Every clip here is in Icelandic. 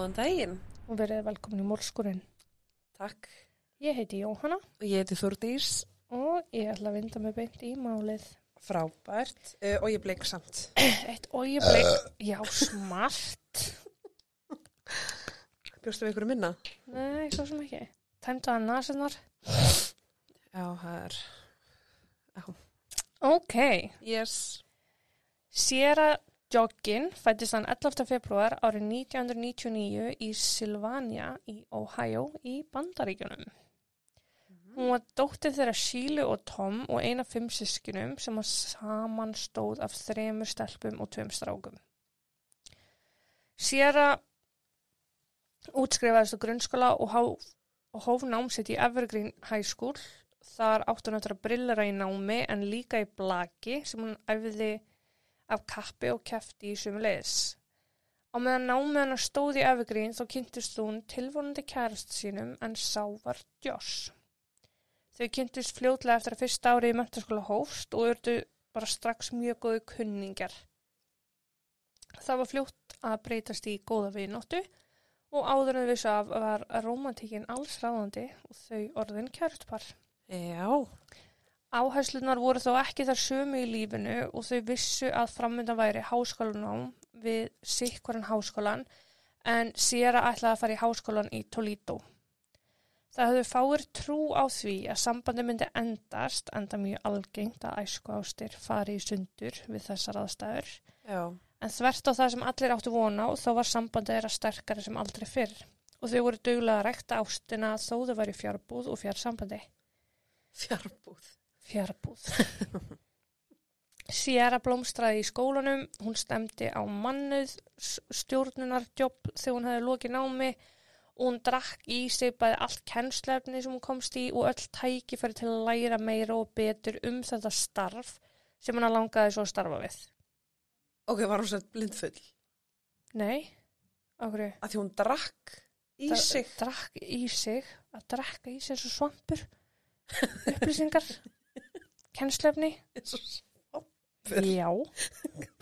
Góðan daginn og verið velkomin í Mórskurinn. Takk. Ég heiti Jóhanna Og ég heiti Þúrdís. og ég ætla að vinda mig beint í málið. Frábært. Uh, og ég bleik samt. Eitt og ég bleik, já, smart. Bjóstu við ykkur minna? Nei, svo sem ekki. Tæmta að nasinnar. Já, það er... Ok, Yes. Sierra Joggin fættist hann 11. februar árið 1999 í Sylvania í Ohio í Bandaríkjunum. Hún var dóttir þeirra Sheila og Tom og eina fimm sískinum sem að saman stóð af þremur stelpum og tveim strákum. Sierra útskrifaðist á grunnskóla og, og hóf námsitt í Evergreen High School. Þar átti hún eftir að brillera í námi en líka í blaki sem hún æfiði af kappi og kefti í sumu leiðis. Á meðan námið hennar stóð í Evergreen þá kynntist hún tilvonandi kærast sínum en sá var Josh. Þau kynntist fljótlega eftir að fyrsta ári í mentaskóla hófst og urdu bara strax mjög góðu kunningar. Það var fljótt að breytast í góða vinóttu og áður en vissu af var romantíkin alls ráðandi og þau orðin kærustpar. Já. Áherslunar voru þó ekki þar sömu í lífinu og þau vissu að framöndan væri háskólanám við sikkvaran háskólan en Sierra ætlaði að fara í háskólan í Toledo. Það höfðu fáir trú á því að sambandi myndi endast, enda mjög algengt að æsku ástir fari í sundur við þessar aðstæður. Já. En þvert á það sem allir áttu vona og þá var sambandið þeirra sterkari sem aldrei fyrr. Og þau voru duglega að rekta ástina þó þau væri fjárbúð og fjársambandi. Fjarbúð. Fjarbúð. Sierra blómstraði í skólanum, hún stemdi á mannuð stjórnunarjobb þegar hún hefði lokið námi og hún drakk í sig bæði allt kennslefni sem hún komst í og öll tækifæri til að læra meira og betur um þetta starf sem hann langaði svo að starfa við. Ok, var hún sett blindfull? Nei, okkur. Að því hún drakk í sig. Drakk í sig, að drakka í sig eins og svampur, upplýsingar, kennslefni. Já.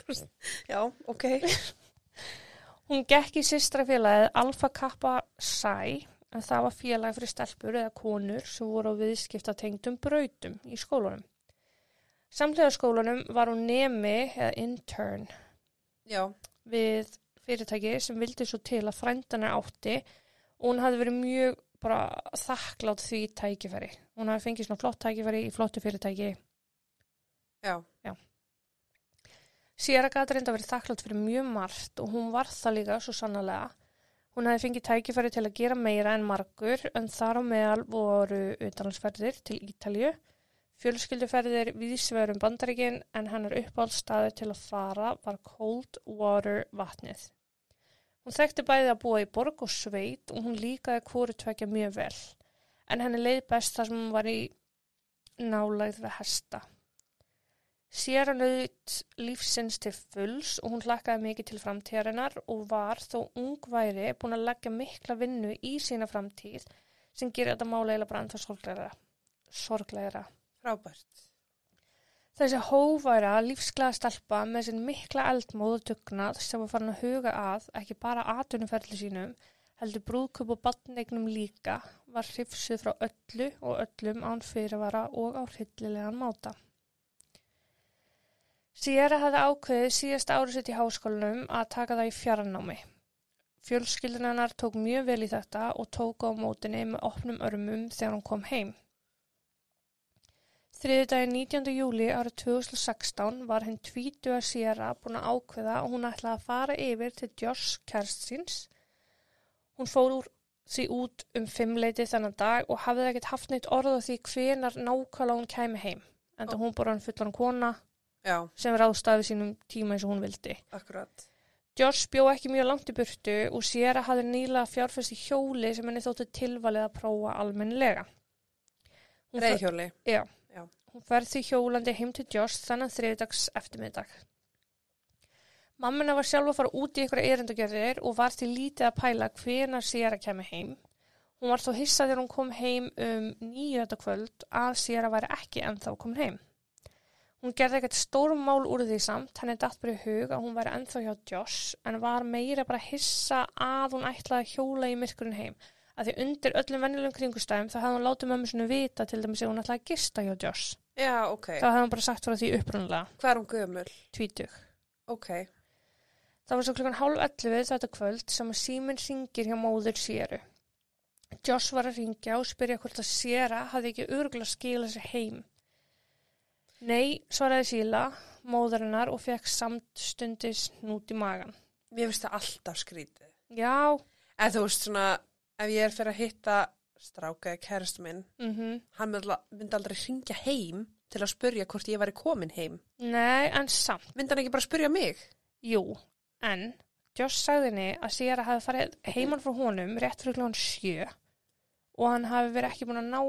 Já, ok. Hún gekk í systrafélagið Alfa Kappa Psi en það var félag fyrir stelpur eða konur sem voru á viðskipta tengdum brautum í skólanum. Samlega skólanum var hún nemi eða intern Já. við fyrirtæki sem vildi svo til að frændanar átti og hún hafði verið mjög bara þakklátt því tækifæri. Hún hafði fengið svona flott tækifæri í flottu fyrirtæki. Já. Sierra gæti reynda verið þakklátt fyrir mjög margt og hún var það líka svo sannlega. Hún hefði fengið tækifæri til að gera meira en margur en þar á meðal voru utanlandsferðir til Ítalju, fjölskylduferðir viðsverum bandaríkin en hennar uppáhaldstaði til að fara var Cold Water vatnið. Hún þekkti bæði að búa í borg og sveit og hún líkaði hvori tvekja mjög vel en henni leið best þar sem hún var í nálægð við hesta. Sierra naut lífsins til fulls og hún hlakkaði mikið til framtíðarinnar og var þó ungværi búin að leggja mikla vinnu í sína framtíð sem gerir þetta máleila bara ennþá sorgleira. sorgleira. Frábært. Þessi hóværa lífsglæða stelpa með sinn mikla eldmóðu dugnað sem var farin að huga að ekki bara atunumferðli sínum heldur brúðkup og badnegnum líka var hrifsuð frá öllu og öllum án fyrirvara og á hryllilegan máta. Sierra hafði ákveðið síðast árið sitt í háskólanum að taka það í fjarnámi. Fjölskyldun hennar tók mjög vel í þetta og tók á mótinni með opnum örmum þegar hún kom heim. Þriðdagi 19. júli árið 2016 var henn tvítu að Sierra búin að ákveða og hún ætlaði að fara yfir til Josh Kerstsins. Hún fór úr því út um fimmleiti þennan dag og hafði ekkert haft neitt orð á því hvenar nákvæmlega hún kæmi heim. En það hún bara hann fullan kona Já, sem ráðstafi sínum tíma eins og hún vildi. akkurat. Josh bjó ekki mjög langt í burtu og Sierra hafði nýla fjárfæst í hjóli sem henni þótti tilvalið að prófa fer- Reiðhjóli. Já. Hún ferð því hjólandi heim til Josh þannig þriðdags eftirmiddag. Mammina var sjálf að fara út í ykkur erindagjörðir og var til lítið að pæla hvenar Sierra kemur heim. Hún var þó hissað þegar hún kom heim um nýju þetta kvöld að Sierra væri ekki ennþá komin heim. Hún gerði ekkert stórum mál úr því samt, henni datt bara í hug að hún væri ennþá hjá Josh en var meira bara að hissa að hún ætlaði að hjóla í myrkurinn heim. Að því undir öllum venjulegum kringustæðum þá hefði hún látið mömmu sinu vita til dæmis ef hún ætlaði að gista hjá Josh. Já, ok. Þá hefði hún bara sagt frá því upprunlega, Hvað er hún gömul? tvítug. Ok. Það var svo klukkan hálf 11 þetta kvöld sem að síminn ringir hjá móður Séru. Josh var að ringja og spyrja hvort að Séra hafði ekki örgulega skilað sér heim. Nei, svaraði Síla, móðurinnar og fekk samt stundis nút í magan. Mér finnst það alltaf skrítið. Já, En þú veist svona, ef ég er fyrir að hitta stráka eða kærastu minn, mhm, hann myndi al- myndi aldrei ringja heim til að spurja hvort ég væri komin heim. nei, en samt, Myndi hann ekki bara spurja mig? jú, en Josh sagði henni að Séra hafi farið heiman frá honum rétt fyrir klukkan sjö og hann hafi verið ekki búin að ná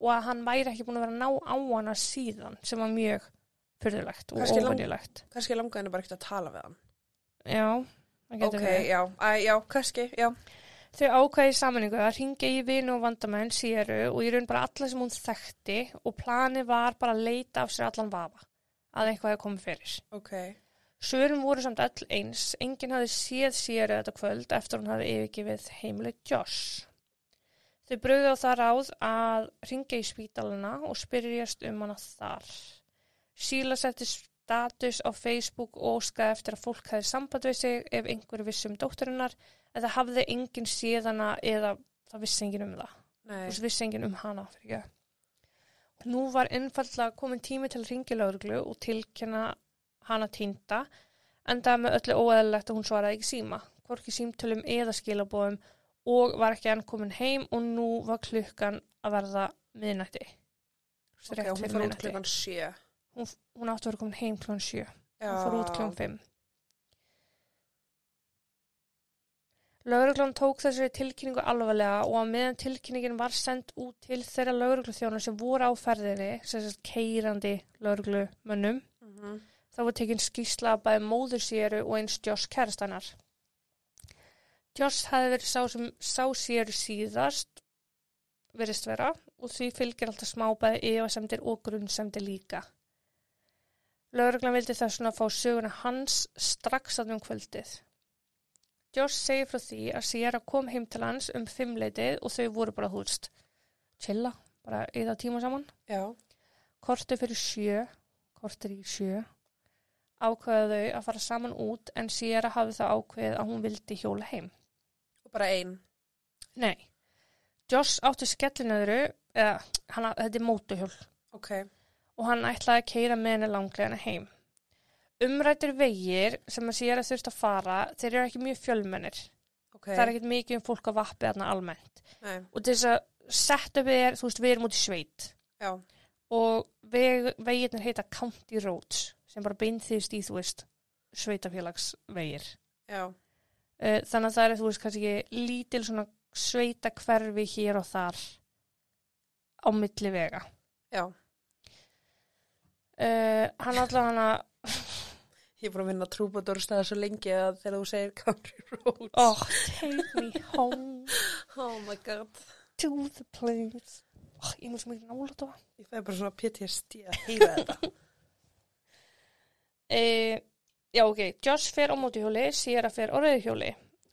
og að hann væri ekki búin að vera að ná á hana síðan sem var mjög fyrðulegt og óvenjulegt. Kannski langaði henni bara ekkert að tala við hann. Já, það getur Ok, verið. já, Æ, já, kannski, já. Þau ákvæði í samanningu að ringja í vinu og vandamenn séru og í raun bara alla sem hún þekkti og plani var bara að leita af sér allan vafa að eitthvað hefði komið fyrir. Ok, Svörum voru samt öll eins, enginn hafði séð séru þetta kvöld eftir hún hafði yfirgefið heimilið Josh. Þau bröðu á það ráð að ringja í spítalana og spyrjast um hana þar. Síla setti status á Facebook og óskaði eftir að fólk hefði samband við sig ef einhver vissi um dótturinnar en það hafði enginn séð hana eða það vissi enginn um það. nei. Og svo vissi enginn um hana. Nú var einfallega komin tími til lauruglu og tilkynna hana týnda en það með öllu óeðlilegt að hún svaraði ekki síma, hvorki símtölum eða skilabóðum og var ekki enn komin heim og nú var klukkan að verða miðnætti. Ok, hún fór út klukkan sjö. Hún, hún átti að vera komin heim klukkan sjö. Já. Hún fór út klukkan fimm. Lauruglan tók þessari tilkynningu alvarlega og að meðan tilkynningin var sendt út til þeirra laurugluþjóna sem voru á ferðinni, sem sagt keirandi lauruglumönnum, Mhm. þá var tekinn skýrsla af bæði móður séru og eins Josh kærastannar. Josh hefði verið sá sem sá séru síðast, verist vera, og því fylgir alltaf smábæði efasemdir og grunnsemdir líka. Lauruglan vildi þess vegna fá söguna hans strax að um kvöldið. Josh segir frá því að Sierra kom heim til hans um fimmleitið og þau voru bara húst. Chilla, bara eða tíma saman. Já, Kortu fyrir sjö, kortur í sjö, ákveða þau að fara saman út en Sierra hafði það ákveðið að hún vildi hjóla heim. og bara ein. Nei, Josh átti skellinöðru, eða hann, þetta er mótuhjól Ok, og hann ætlaði að keira með henni langlegana heim. Umrættir vegir sem að Sierra þurft að fara, þeir eru ekki mjög fjölmennir. ok. Það er ekkert mikið um fólk að vappi þarna almennt. Nei, Og til þess að setja við er, þú veist, við erum út í sveit já, og veg, vegirnir heita County Roads sem bara beinþýðist í, þú veist, sveitafélagsvegir. já, Uh, þannig að það er, þú veist, kannski ekki lítil svona sveita hverfi hér og þar á milli vega. já. Uh, hann allavega hana, Ég er búin að vinna trúbadórstæða svo lengi að þegar þú segir country roads. oh, take me home oh my god. to the place. Oh, ég mjög sem ekki nála þetta. Ég fæði bara svona PTSD að heyra þetta. Uh, já, ok, Josh fer á mótihjóli, Sierra fer á rauðhjóli.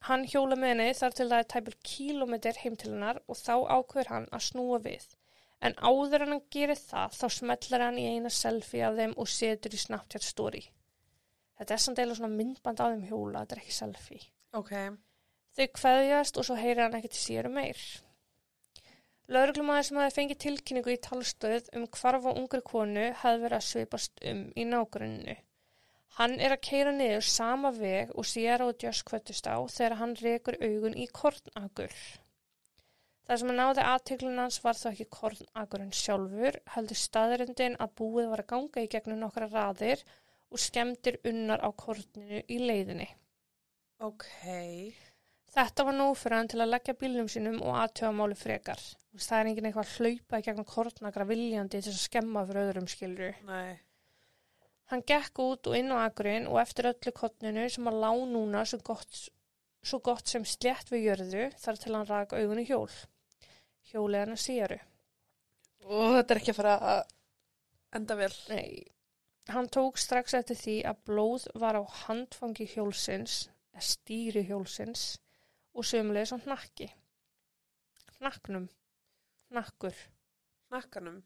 Hann hjóla með henni þar til það er tæpil kílómetr heim til hennar og þá ákveður hann að snúa við. En áður en hann gerir það, þá smellar hann í eina selfie af þeim og setur í Snapchat story. Þetta er samt eða svona myndband af þeim hjóla, þetta er ekki selfie. Ok, Þau kveðjast og svo heyrir hann ekki til sér um meir. Lauruglumæður sem hefði fengið tilkynningu í talstöð um hvarf á ungri konu hefði verið að svipast um í nágrunnu. Hann er að keira niður sama veg og sér og Josh kvöttust á þegar hann rekur augun í kornagur. Það sem að náði aðteklunans var þó ekki kornagurinn sjálfur, heldur staðrindin að búið var að ganga í gegnum nokkra raðir og skemmtir unnar á korninu í leiðinni. ok. Þetta var nóg fyrir hann til að leggja bílnum sínum og aðtöfa máli frekar. Það er enginn eitthvað að hlaupa í gegnum kortnagra viljandi til að skemma fyrir öðrum skilru. Nei, Hann gekk út og inn á agurinn og eftir öllu kottninu sem að lá núna svo gott, svo gott sem slétt við jörðu þar til hann rak augunni hjól. Hjólið hann að síru. og þetta er ekki að fara að enda vel. Nei, Hann tók strax eftir því að blóð var á handfangi hjólsins, stýri hjólsins og sömulegis á hnakki. Hnakknum, hnakkur, Nakkanum.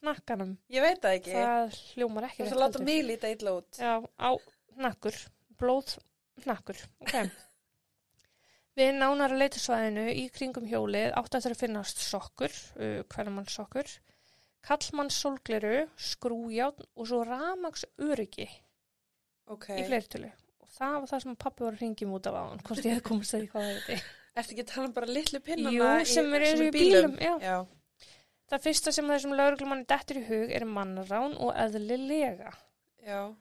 hnakkanum. Ég veit það ekki. Það hljómar ekki Þú ætla að láta mig líta illa út. Já, á hnakkur, blóð hnakkur, ok. Við nánara leitusvæðinu í kringum hjólið eftir að finnast sokkur, uh, hverjumann sokkur, kallmann sólgleru, skrújátn og svo ramags öryggi Ok. í fleirtölu. Og það var það sem pappi var að ringjum út af á hann, hvort ég hefði komist að því hvað er þetta. Ertu ekki að tala um bara litlu pinnana Jú, sem eru í í bílum, já. Já. Það fyrsta sem þessum lauruglumanni dettur í hug er mannrán og eðlilega. Já.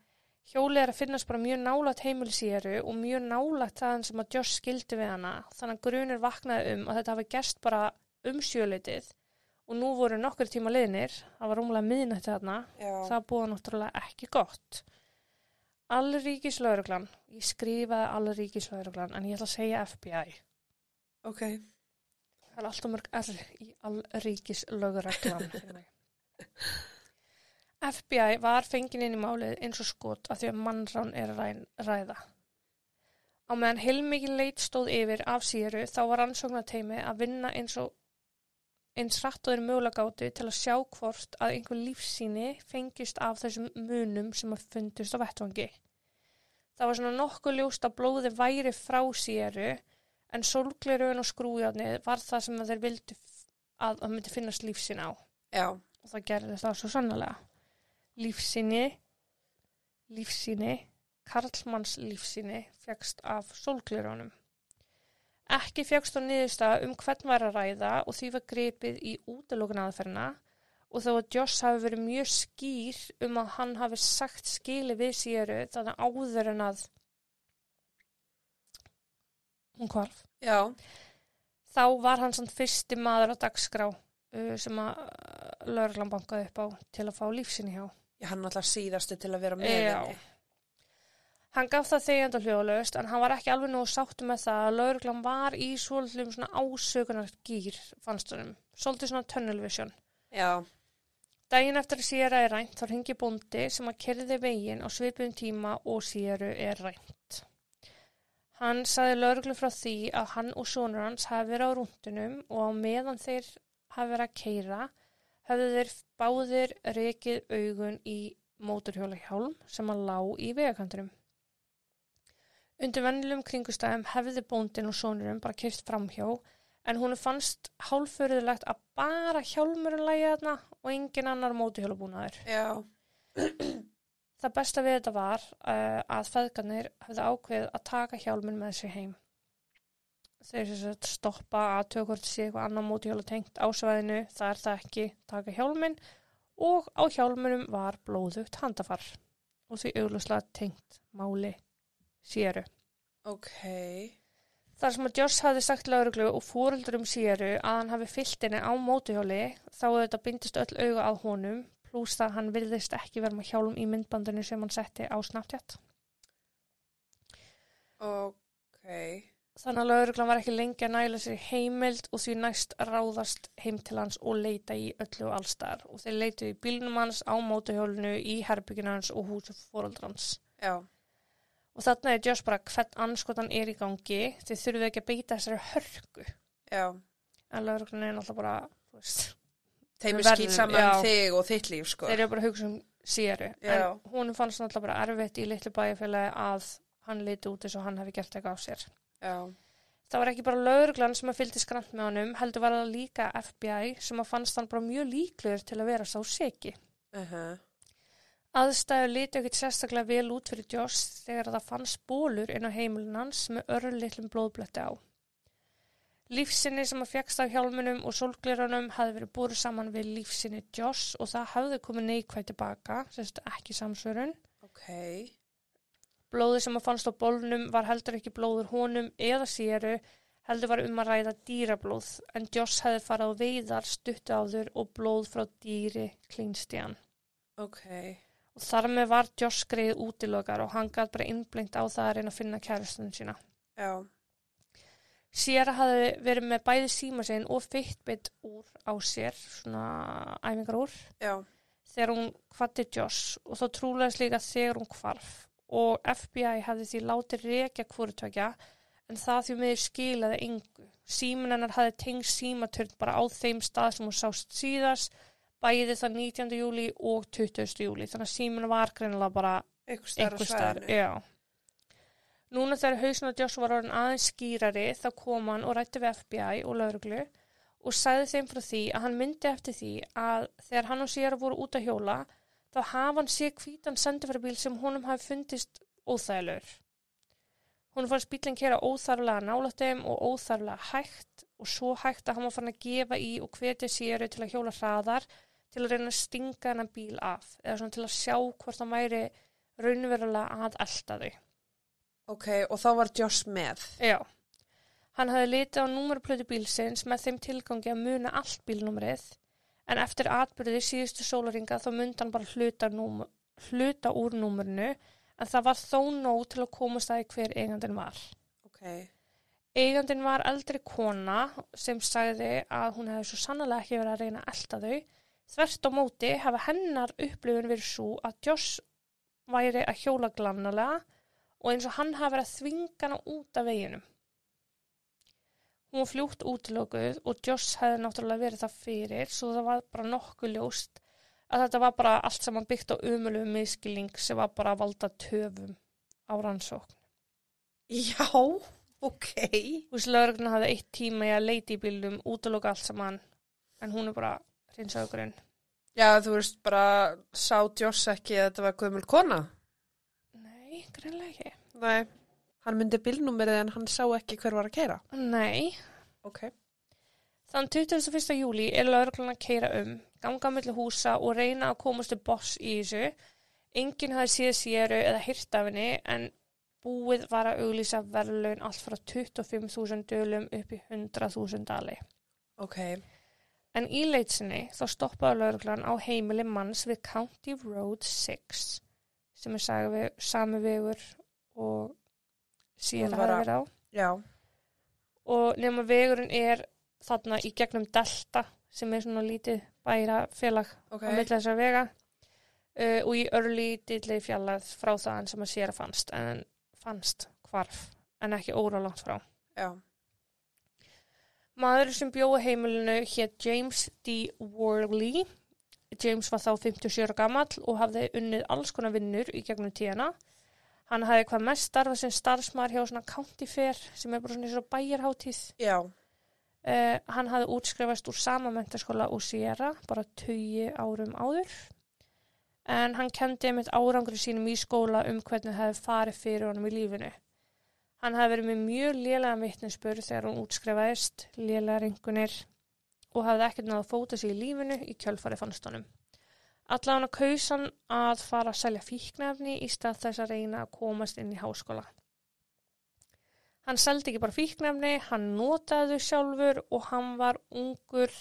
Hjólið er að finnast bara mjög nálægt heimilisíru og mjög nálægt þaðan sem að Joss skildi við hana. Þannig að grunir vaknaði um að þetta hafi gerst bara um sjöleitið og nú voru nokkur tíma liðnir, það var rúmlega miðnætti þarna, Já. það búið náttúrulega ekki gott. Allríkislauruglan, ég skrifaði allríkislauruglan en ég ætla að segja FBI. Ok. Það er alltaf mörg R í allríkislauruglan. fyrir mig. FBI var fengin inn í málið eins og skot af því að mannrán er að ræn- ræða. Á meðan heilmikið leit stóð yfir af síru þá var rannsóknarteimi að vinna eins og eins rætt og þeir mögulega gátu til að sjá hvort að einhver lífsýni fengist af þessum munum sem að fundust á vettvangi. Það var svona nokkuð ljóst að blóði væri frá síru en sólglerun og skrújarnið var það sem þeir vildu f- að það myndi finnast lífsýni á Já. og það gerði það svo sannlega. Lífsýni, lífsýni, Karlmanns lífsýni fegst af sólglerunum. Ekki fegst á niðurstað um hvern var að ræða og því var gripið í útilokun aðferna og þó að Joss hafi verið mjög skýr um að hann hafi sagt skili við síru þannig áður en að hún kvarf. Já. Þá var hann samt fyrsti maður á dagskrá uh, sem að lögreglan bankaði upp á til að fá lífsinni hjá. Ég hann alltaf síðastu til að vera með Já. Hann gaf það þegjand og hljóðlaust en hann var ekki alveg nógu sáttu með það að lögreglan var í svolítlum svona ásökunar gýr fannst honum. Svolítið svona tunnel vision. Já. Daginn eftir að Sýra er rænt þá ringi bóndi sem að kerði veginn á svipuðum tíma og Sýru er rænt. Hann saði lögreglu frá því að hann og sonur hans hafi verið á rúndunum og á meðan þeir hafi verið að keira höfðu þeir báðir rekið augun í móturhjóla hjálm sem að lá í vegakantunum. Undir vennilegum kringustæðum hefði bóndin og sonurum bara keirt framhjá en hún fannst hálfurðulegt að bara hjálmurinn lægi þarna og engin annar mótuhjólabúnaður. Já. Það besta við þetta var uh, að feðgarnir hefði ákveðið að taka hjálminn með sér heim. Þeir sagt stoppa að tökur hvort sé eitthvað annar mótuhjóla tengt á svæðinu, það er það ekki, taka hjálminn og á hjálminum var blóðugt handafar og því auglustlega tengt máli séru. Ok. Þar sem að Joss hafði sagt lauruglu og fóreldurum síru að hann hafi fyllt henni á mótuhjóli þá þetta bindist öll auga að honum pluss það hann virðist ekki vera með hjálm í myndbandinu sem hann setti á Snapchat. Ok. Þannig að lauruglan var ekki lengi að næla sér heimild og því næst ráðast heim til hans og leita í öllu allstar og þeir leitu í bílnum hans á mótuhjólinu í herbygginu hans og húsu fóreldrans. Já. Og þarna er Joss bara hvern anskotan er í gangi þið þurfið ekki að beita þessari hörku Já. en lauruglan er náttúrulega bara, þú veist, Þeim er skýt saman já. þig og þitt líf, sko. þeir eru bara að hugsa um séru en hún fannst náttúrulega bara erfitt í litlu bæjarfélagi að hann liti út eins og hann hefði gert eitthvað á sér. Já. Það var ekki bara lauruglan sem að fylgdi skrant með honum, heldur var það líka FBI sem að fannst hann bara mjög líklegur til að vera sá seki. Uh -huh. Aðstæður líti ekkert sérstaklega vel út fyrir Joss þegar það fannst bólur inn á heimilin hans með örlitlum blóðbletti á. Lífsinni sem að fjekst af hjálmunum og sólglirunum hafði verið búið saman við lífsinni Joss og það hafði komið neikvæð tilbaka, sérst ekki samsvörun. Ok. Blóðið sem að fannst á bólnum var heldur ekki blóður honum eða séru, heldur var um að ræða dýrablóð, en Joss hefði farið á veiðar stuttu áður og blóð frá dýri klínst í hann. Ok. Og þar með var Joss greið útilokar og hann gæti bara innblengt á það að reyna að finna kærastunum sína. Já. Sér hafði verið með bæði síma sinn og fitbit úr á sér, svona æfingar úr. Já. þegar hún kvatti Joss og þá trúlegaðist líka þegar hún kvarf og FBI hafði því látið rekja hvorutökja en það því meður skilaði engu. Símin hennar hafði tengst símaturn bara á þeim stað sem hún sást síðast bæði það 19. júli og 20. júli þannig að símin var greinilega bara starf einhver já. Núna þegar hausinn á Josh var orðin aðeins skýrari þá kom hann og rætti við FBI og lauruglu og sagði þeim frá því að hann myndi eftir því að þegar hann og sér voru út að hjóla þá hafa hann sé hvítan sendifærabíl sem honum hafi fundist óþægilegur. Hún fannst bílinn kera óþarflega nálægt þeim og óþarflega hægt og svo hægt að hann var fann að gefa í og hvetja séru til að hjóla hraðar til að reyna að stinga hennar bíl af eða svona til að sjá hvort hann væri raunverulega að elda þau. Ok, og þá var Joss með. Já. Hann hafði litið á númerplötu bílsins með þeim tilgangi að muna allt bílnúmerið en eftir atbyrði síðustu sólaringa þá myndi hann bara hluta, númer, hluta úr númerinu en það var þó nóg til að komast að því hver eigandin var. Ok, Eigandin var eldri kona sem sagði að hún hefði svo sannlega ekki verið að reyna að elda þau. Þvert á móti hafa hennar upplifun verið svo að Joss væri að hjóla glannalega og eins og hann hafi verið að þvinga hana út af veginum. Hún var fljútt útilökuð og Joss hefði náttúrulega verið það fyrir svo það var bara nokkuð ljóst að þetta var bara allt saman byggt á umölu miskilning sem var bara að valda töfum á rannsókn. já, ok. Þú veist, lögregluna hafði eitt tíma í að leiti í bílum, útloka allt saman, en hún er bara hreinsaukurinn. Já, þú veist bara, sá Joss ekki að þetta var gömul kona? Nei, greinlega ekki. Nei. Hann myndi bílnúmerið en hann sá ekki hver var að keira. Nei. Ok. Þann 21. júli er lögregluna að keira um, ganga milli húsa og reyna að komast til boss í þessu. Enginn hafði séð séru eða hyrt af henni, en búið var að auglýsa verðlaun allt frá 25.000 dölum upp í 100.000 dali. Ok. En í leitsinni þá stoppaði lauruglan á heimili manns við County Road 6 sem er við, sami vegur og síðan Hún hafa var að- verið á. Já. Og nema vegurinn er þarna í gegnum Delta sem er svona lítið bæra félag Ok. á þessar vega uh, og í örli dilli fjallað frá þaðan sem að sér að fannst en fannst hvarf en ekki óralangt frá. Já. Maður sem bjóði heimilinu hétt James D. Worley. James var þá 57 ára gamall og hafði unnið alls konar vinnur í gegnum tíðana. Hann hafði hvað mest starfað sem starfsmaður hjá svona county fair sem er bara svona eins og bæjarháttíð. Já. Uh, hann hafði útskrifast úr sama mentaskóla úr Sierra, bara 20 árum áður. En hann kendi einmitt árangri sínum í skóla um hvernig það hefði farið fyrir honum í lífinu. Hann hafði verið með mjög lélega vittnesspur þegar hún útskrifaðist, lélega ringunir og hafði ekkert náða að fóta sig í lífinu í kjölfari fannst honum. Alla hann að kausan að fara að selja fíknefni í stað þess að reyna að komast inn í háskóla. Hann seldi ekki bara fíknefni, hann notaði þau sjálfur og hann var ungur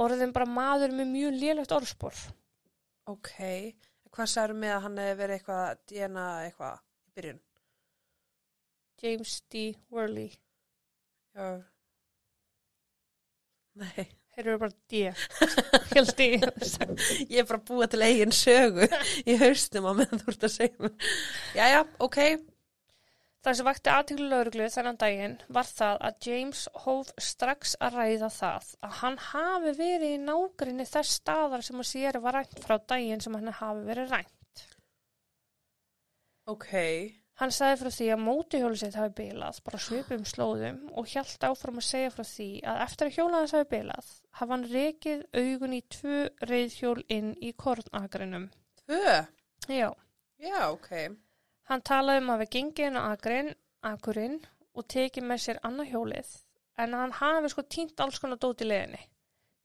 orðin bara maður með mjög lélegt orðspor. Ok. Hvað sagður með að hann hefði verið eitthvað DNA eitthvað í byrjun? James D. Worley. Já. Nei. Þeir eru bara D. Helt í. Ég er bara búið til eigin sögu í haustum á meðan þú ert að segja mér. Jæja, ok. Það sem vakti aðtíklu lauruglu þennan daginn var það að James hóf strax að ræða það að hann hafi verið í nágrinni þess staðar sem að sér var rænt frá daginn sem hann hafi verið rænt. Ok. Hann sagði frá því að mótihjólu sitt hafi bilað, bara svipum slóðum og hjælt áfram að segja frá því að eftir að hjóla þess hafi bilað hafa hann rekið augun í tvö reyðhjól inn í kornagrinum. Tvö. Já, Já, ok. hann talaði um að við gengið inn á agrin, agurinn og tekið með sér annað hjólið en hann hafi sko týnt alls konar dót í leðinni.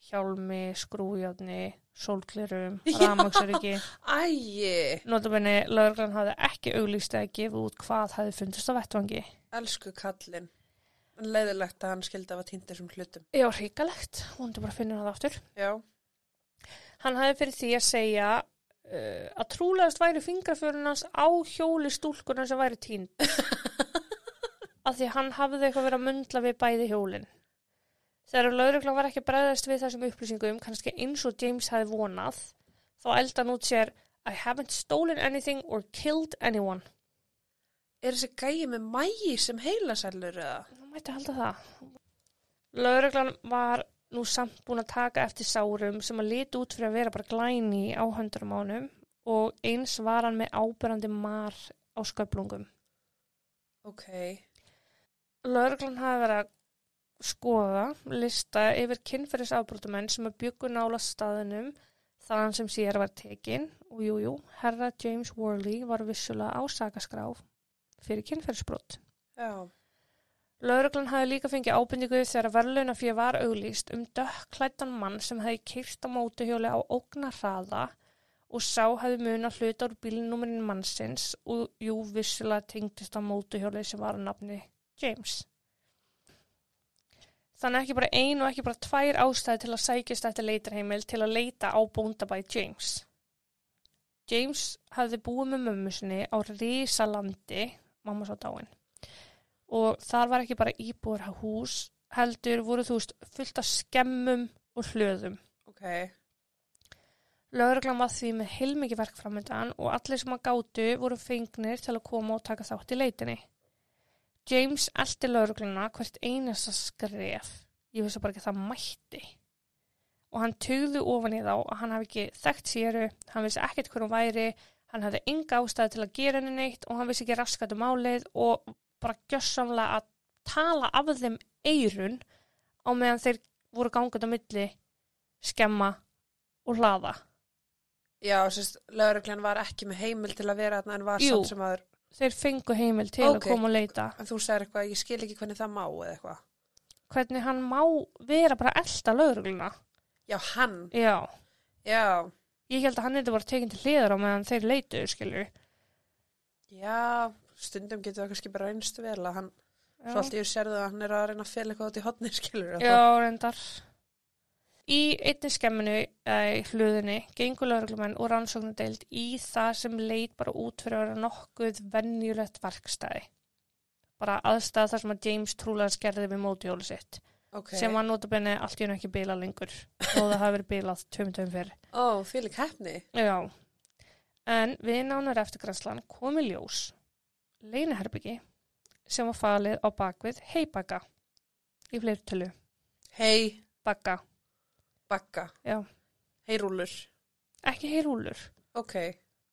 Hjálmi, skrújárni, sólklerum, Já. ramaksariki. Æi. Notabenni, laurglann hafði ekki auglýst eða gefið út hvað hefði fundist á vettvangi. Elsku kallinn. En leiðilegt að hann skildi að var týndir sem hlutum. Já, hrikalegt. Vondi bara að finna það aftur. Já. Hann hafði fyrir því að segja uh, að trúlegast væri fingraförun hans á hjóli stúlkunar sem væri tínd. að því hann hafði eitthvað verið að mundla við bæði hjólin. Þegar lauruglan var ekki bregðast við þessum upplýsingum, kannski eins og James hafi vonað, þá elda hann út sér I haven't stolen anything or killed anyone. Er þessi gæi með mægi sem heilasælur eða? Það mætti halda það. Lauruglan var nú samt búin að taka eftir sárum sem að lita út fyrir að vera bara glæni á höndurum ánum og eins var hann með ábyrrandi mar á sköplungum. Ok. Lauruglan hafi verið að skoða lista yfir kynferðisafbrótumenn sem að byggu nála staðinum þaðan sem sér var tekin og jújú, jú, herra James Worley var vissulega á sakaskrá fyrir kynferðisbrót. Já. Lauruglan hafi líka fengið ábyrningu þegar verðlauna fyrir var auglýst um dökklættan mann sem hefði kyrst á mótuhjóli á ógna hraða og sá hefði mun að hluta úr bílnúmerinn mannsins og jú vissulega tengdist á mótuhjóli sem var á nafni James. Þannig ekki bara ein og ekki bara tvær ástæði til að sækjast eftir leitarheimil til að leita á bóndabæ James. James hafði búið með mömmu sinni á Rísalandi, mamma svo dáin. Og þar var ekki bara íbúður hús, heldur voru þú veist fullt af skemmum og hlöðum. Ok. Lauruglan var því með heilmikið verk framöndan og allir sem að gátu voru fengnir til að koma og taka þátt í leitinni. James eldi laurugluna hvert einasta skref. Ég vissi bara ekki að það mætti. Og hann tugði ofan í þá að hann hafi ekki þekkt séru, hann vissi ekkert hver hún væri, hann hafði enga ástæði til að gera henni neitt og hann vissi ekki raskat um málið og bara gjössamlega að tala af þeim eirun á meðan þeir voru gangað á milli skemma og hlaða. Já, sérst, lauruglan var ekki með heimil til að vera þarna en var samt sem aður. Þeir fengu heimil til Ok. að koma og leita. En þú sagðir eitthvað, ég skil ekki hvernig það má eða eitthvað. Hvernig hann má vera bara elda laurugluna. Já, hann. Já. Já. Ég held að hann eitthvað bara tekin til hliðar á meðan þeir leituðu, skilur. Já, stundum getur það kannski bara reynst vel að hann, svo allt í þessu sérðu að hann er að reyna að fela eitthvað út í hotni, skilur. Já, reyndar. Í einni skemminu eða í hluðinni gengur lauruglumenn og rannsóknardeild í það sem leit bara út fyrir að vera nokkuð venjulegt verkstæði. Bara aðstæða þar sem að James trúlega skerði við mótjólu sitt. Ok. Sem var notabenni allt í hennu ekki bila lengur. Og það hafi verið bilað tveim fyrir. Ó, fylg hefni. Já. En við nánar eftir græslan kom í ljós leinaherbyggi sem var falið á bakvið heibagga í fleirtölu. Hei, Bagga. Bakka. Já. Hei, rúlur. Ekki heyrúlur. Ok.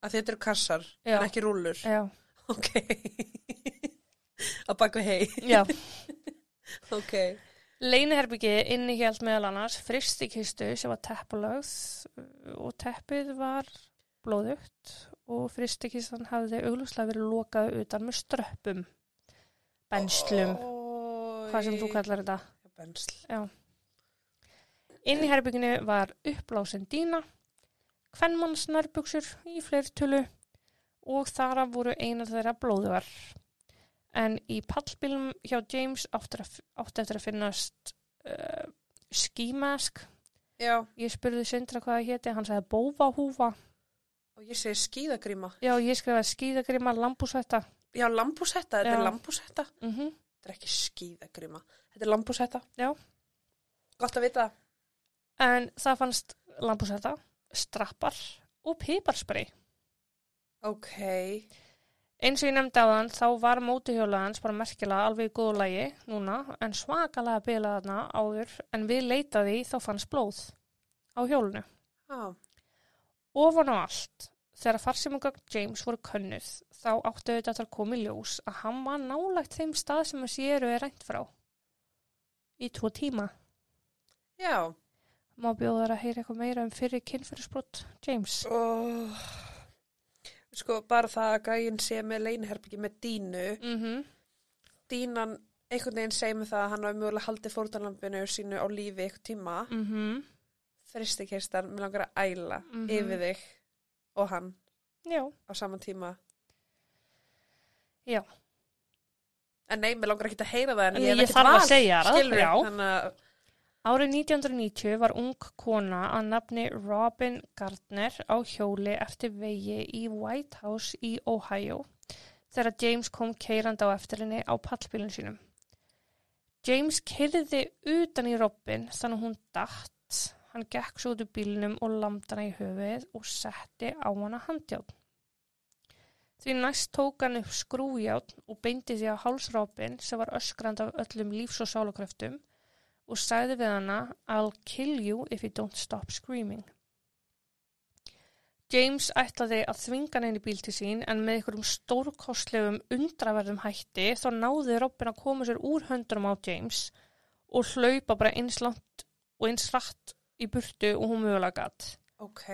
Að þetta eru kassar, Já. en ekki rúlur. Já. Ok. að baka hei. Já. Ok. Leinaherbyggi innihjalt meðal annars fristikistu sem var teppalögð og teppið var blóðugt og fristikistan hafði auglúslega verið lokað utan með ströppum, benslum, Oj. hvað sem þú kallar þetta. Bensl. Inn í herbygginu var uppblásin dýna, kvennmanns nærbuksur í fleirtölu og þar af voru einar þeirra blóðuvar. En í pallbílum hjá James átti eftir að finnast uh, skimask. Já, Ég spurði Sindra hvað það héti, hann sagði bóvahúfa. og ég segi skíðagríma. Já, ég skrifaði skíðagrima, lambúsvetta. Já, lambúsetta, þetta Já. er lambúsetta. Mm Þetta er ekki skíðagrima. Þetta er lambúsetta. Já. Gott að vita. En það fannst lambúsvetta, strappar og piparspray. Ok. Eins og ég nefndi á þann, þá var mótuhjólaðans bara merkilega alveg í góðu lagi núna, en svakalega bilað þarna áður, en við leitaði þá fannst blóð á hjólunu. Já. Ofan á allt, þegar farsímugögn James voru könnuð, þá áttu auðvitað að koma í ljós að hann var nálægt þeim stað sem að séru er rænt frá. Í tvo tíma. Já. Má bjóða þær að heyra eitthvað meira um fyrir kynfyrirsbrott James. Oh. Sko, bara það að gæinn sé með leinherbyggi með dínu. Mm Dínan einhvern veginn segir mig það að hann var mjögulega haldið fórtanlampinu sínu á lífi eitthvað tíma. mm Fristikistan, mér langar að æla Mhm. yfir þig og hann Já. á saman tíma. Já. En nei, mér langar ekki að heyra það en En ég hef ég ekkert þarf að segja það, já. Þannig að, Árið 1990 var ung kona að nafni Robin Gardner á hjóli eftir vegi í White House í Ohio þegar James kom keirandi á eftir henni á pallbílun sínum. James kyrði utan í Robin þannig hún datt. Hann gekk svo út úr bílnum og lamdi hana í höfuðið og setti á hana handjátn. Því næst tók hann upp skrújátn og beindi því á háls Robin sem var öskrand af öllum lífs- og sálakröftum og sagði við hana I'll kill you if you don't stop screaming. James ætlaði að þvinga í bíl til sín en með einhverjum stórkostlegum undraverðum hætti þá náði Robin að koma sér úr höndunum á James og hlaupa bara eins langt og eins rætt í burtu og hún mögulega gatt. Ok.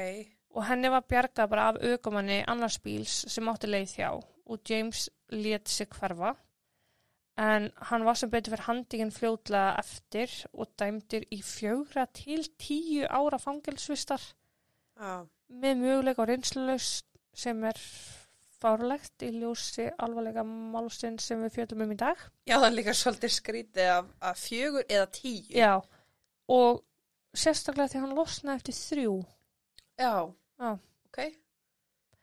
Og henni var bjargað bara af aukumanni annars bíls sem átti leið hjá og James let sig hverfa en hann var sem betur fyrir handikinn fljótlega eftir og dæmdir í fjögra til tíu ára fangelsvistar Já. með möguleika á reynslulaust sem er fárlegt í ljósi alvarlega málstinn sem við fjöldum um í dag. Já, það er líka svolítið skrítið af, af fjögur eða tíu. Já, og sérstaklega því hann losnaði eftir þrjú. Já. Já. Ok.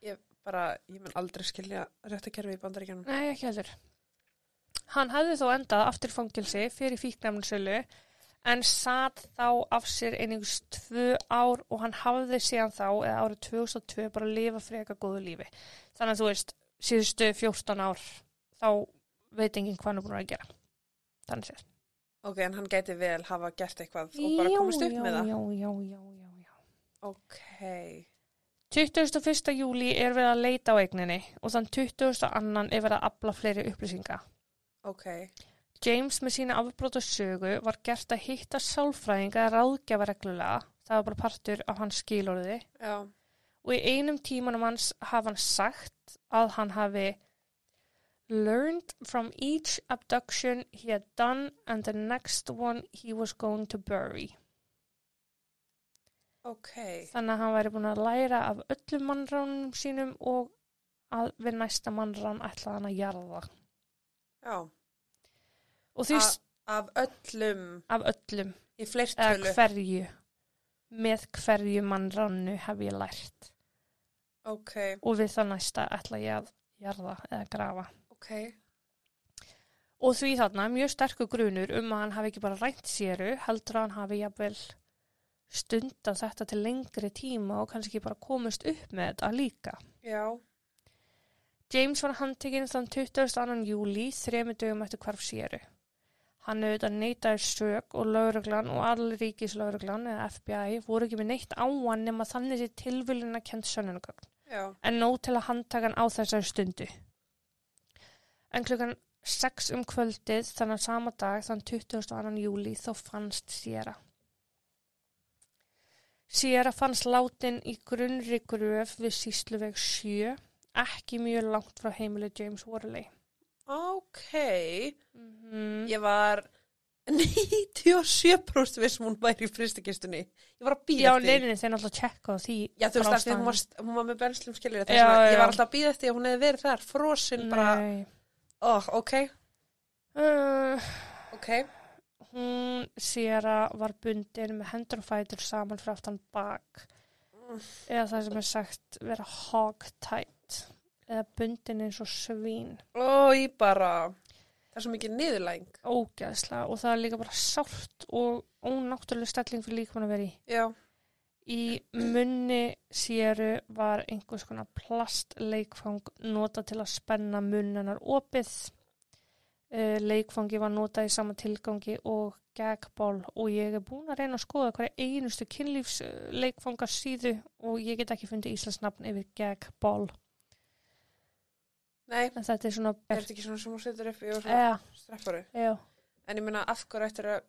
Ég bara, ég mun aldrei skilja réttakerfi í bandaríkjanum. Nei, ekki heldur. Hann hefði þó endað aftur fangilsi fyrir fíknæmninsölu en satt þá af sér einhvers tvö ár og hann hafði síðan þá, eða árið 2002, bara að lifa freka góðu lífi. Þannig að þú veist, síðustu 14 ár, þá veit enginn hvað hann er búin að gera. Þannig séð. Ok, en hann gæti vel hafa gert eitthvað og bara komist upp já, með það. Já, já, já, já, já. Ok. 21. júli er við að leita á eigninni og þann 20. annan er við að afla fleiri upplýsinga. Ok. James með sína afbróta sögu var gert að hitta sálfræðinga að ráðgjafa reglulega, það var bara partur af hans skilorði Já. og í einum tímanum hans hafa hann sagt að hann hafi learned from each abduction he had done and the next one he was going to bury. Ok. Þannig að hann væri búin að læra af öllum mannránum sínum og að við næsta mannrán ætlaði hann að jarða. Já. Og því A af öllum af öllum, í eða fleirtölu. hverju, með hverju mannránu hef ég lært. Ok. Og við það næsta ætla ég að jarða eða grafa. Ok. Og því þarna mjög sterkur grunur um að hann hafi ekki bara rænt séru, heldur að hann hafi jafnvel stundan þetta til lengri tíma og kannski bara komist upp með þetta líka. Já. James var handtekinn þann 22. júli, þremi dögum eftir hvarf séru. Hann auðvitað neitaði sög og lauruglan og allríkislauruglan eða FBI voru ekki með neitt á hann nema þannig sér tilvillin að kent sönnunugögn. Já. En nóg til að handtaka hann á þessari stundu. En klukkan 6 um kvöldið þannig sama dag þann 22. júli þá fannst Sierra. Sierra fannst látin í grunnri gröf við sísluveg 7, ekki mjög langt frá heimilu James Worley. Ok. Mm Ég var 97% vissum hún væri í fristikistunni. Ég var að býða Já, eftir. því. neyrinni þeir náttúrulega tjekka á því. Já, þú veist að hún var, hún var með benslum skiljur. Já, að ég já. var alltaf að býða eftir að hún hefði verið þar. Frosin bara, Nei. oh, ok, Uh, ok. hún Sierra var bundin með hendur og fætur saman frá aftan bak. Eða það sem er sagt vera hog tight. Eða bundin eins og svín. Ó, ég bara, það er svo mikið niðurlæng. Ógæðslega. Og það er líka bara sárt og ónáttúrulega stelling fyrir líkamann að vera í. Já, Í munni séru var einhvers konar plastleikfang nota til að spenna munnanar opið. Uh, leikfangi var notað í sama tilgangi og gagball og ég er búin að reyna að skoða hverja einustu kynlífsleikfangar síðu og ég get ekki fundið Íslands nafn yfir gagball. nei, En þetta er svona... er þetta ekki svona sem hún setur upp og svona Já, streffaru? já, En ég meina, af hverju ættir að,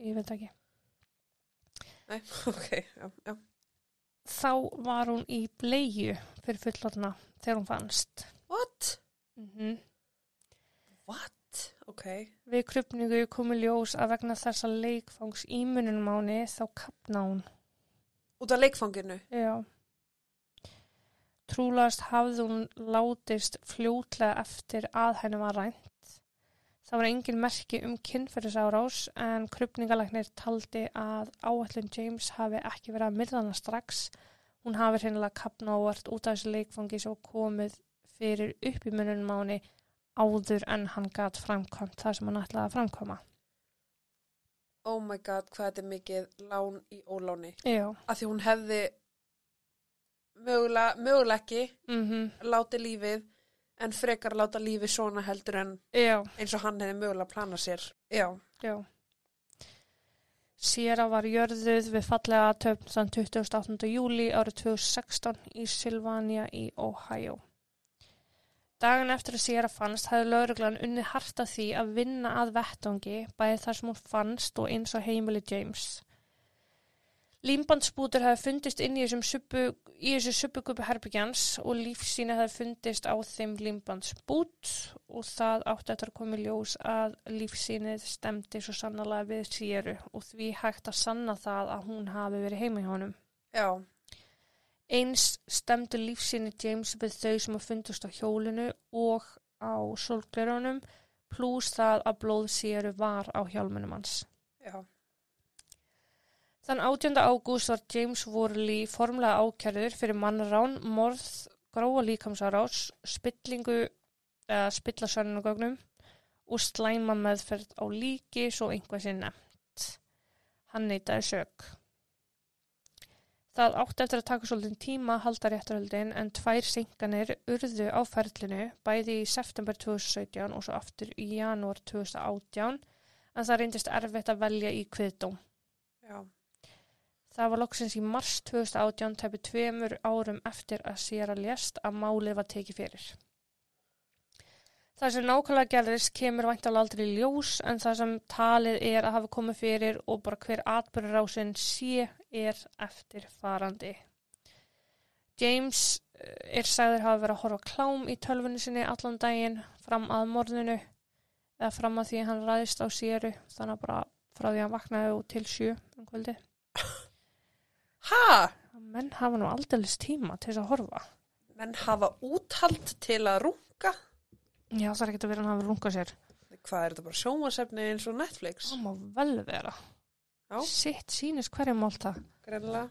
ég veit ekki. nei, ok, já, já. Þá var hún í bleiu fyrir fullorna þegar hún fannst. What? Mm What? Ok. Við krupningu komu ljós að vegna þessa leikfangs ímununum áni þá kapna hún. Út af leikfanginu? Já. Trúlast hafði hún látist fljótlega eftir að henni var rænt. Það var engin merki um kynferðisárás en krupningalæknir taldi að áætlun James hafi ekki verið að myrða hana strax. Hún hafi hreinlega kapna ávart út af þessu leikfangi sem var komið fyrir upp í mununum áni áður en hann gat framkvæmt það sem hann ætlaði að framkvæma. Oh my god, hvað þetta er mikið lán í óláni. Já. Af því hún hefði mögulega, mögulega ekki Mm látið lífið en frekar láta lífið svona heldur en Já, eins og hann hefði mögulega planað sér. Já. já. Sierra var jörðuð við fallega töfn þann 28. júli árið 2016 í Sylvania í Ohio. Dagan eftir að Sierra fannst hefði lauruglan unnið hart að því að vinna að vettangi bæði þar sem hún fannst og eins og heimili James. Límbandsbútur hefði fundist inn í í þessu subbugubi herbyggjans og lífsýni hefði fundist á þeim límbandsbút og það átti eftir að koma í ljós að lífsýnið stemdi svo sannlega við Sieru og því hægt að sanna það að hún hafi verið heima hjá honum. Já. Eins stemdi lífsýni James við þau sem að fundust á hjólinu og á sólglerunum pluss það að blóð Sieru var á hjálmunum hans. Já. Þann 18. ágúst var James Worley formlega ákjærður fyrir mannrán, morð, gróa líkamsárás, spillingu eða spillasönnugögnum og slæma meðferð á líki svo einhvað nefnt. Hann neytaði sök. Það átti eftir að taka svolítið tíma að halda réttarhöldin en tvær synganir urðu á ferlinu bæði í september 2017 og svo aftur í janúar 2018 en það reyndist erfitt að velja í kviðdóm. Já. Það var loksins í mars 2018 tæpi tveimur árum eftir að Sierra lést að málið var tekið fyrir. Það sem nákvæmlega gerðist kemur væntalega aldrei ljós en það sem talið er að hafa komið fyrir og bara hver atbyrðurásin sé er eftir farandi. James eh, er sagður hafa verið að horfa klám í tölfunni sinni allan daginn fram að morðinu eða fram að því hann ræðist á Sieru þannig að bara frá því að hann vaknaði og til sjö um kvöldi. Ha? Menn hafa nú aldeilis tíma til þess að horfa. Menn hafa úthald til að runga? Já, það er ekkert að vera hann hafi rungað sér. Hvað er þetta bara sjómasefni eins og Netflix? Það má vel vera. Já. Sitt sýnist hverjum málta. Greinlega.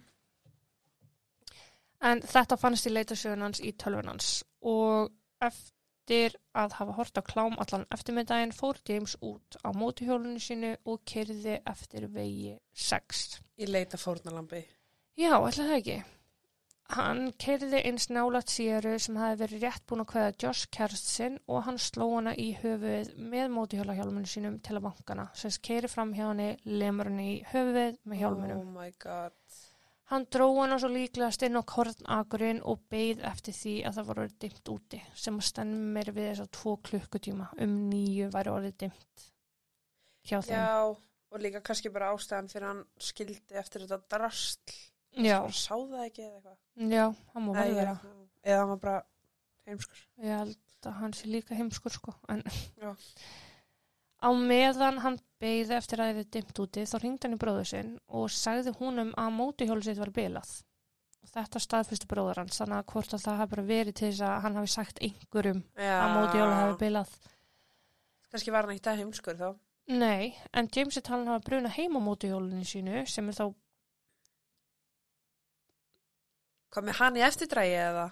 En þetta fannst í leitasögun hans í tölvun hans og eftir að hafa hort á klám allan eftirmiðdægin fór James út á mótuhjólunni sínu og kyrði eftir vegi 6. Í leita fórnalambi. Já, ætla það ekki. Hann keiriði eins nálat Sieru sem hafi verið rétt búin að kveða Josh kærst sinn og hann sló hana í höfuð með mótihjólahjálmunum sínum til að bankana. Sess keiri fram hjá henni, lemur henni í höfuð með hjálmunum. Oh my god. Hann dró hana svo líklegast inn á kornakurinn og beigð eftir því að það var orðið dimmt úti sem að stemmir við þess að tvo klukkutíma um nýju væri orðið dimmt hjá þeim. Já, og líka kannski bara ástæðan fyrir hann skildi eftir þetta drastl. Já, Bara sá það ekki eða eitthvað. já, hann má Nei, vera. Eða hann var bara heimskur. Ég held að hann sé líka heimskur sko. Á meðan hann beigði eftir að það er dimmt úti þá ringdi hann í bróður sinn og sagði húnum að mótuhjólu sitt var bilað. Þetta staðfyrstu bróður hans, þannig að hvort að það hafi bara verið til þess að hann hafi sagt einhverjum Já. að mótuhjólu hafi bilað. Kannski var hann ekkert að heimskur þá. Nei, en James er talin að hafa bruna heim á mótuhjólunni sínu sem er þá, Hvað með hann í eftirdrægi eða?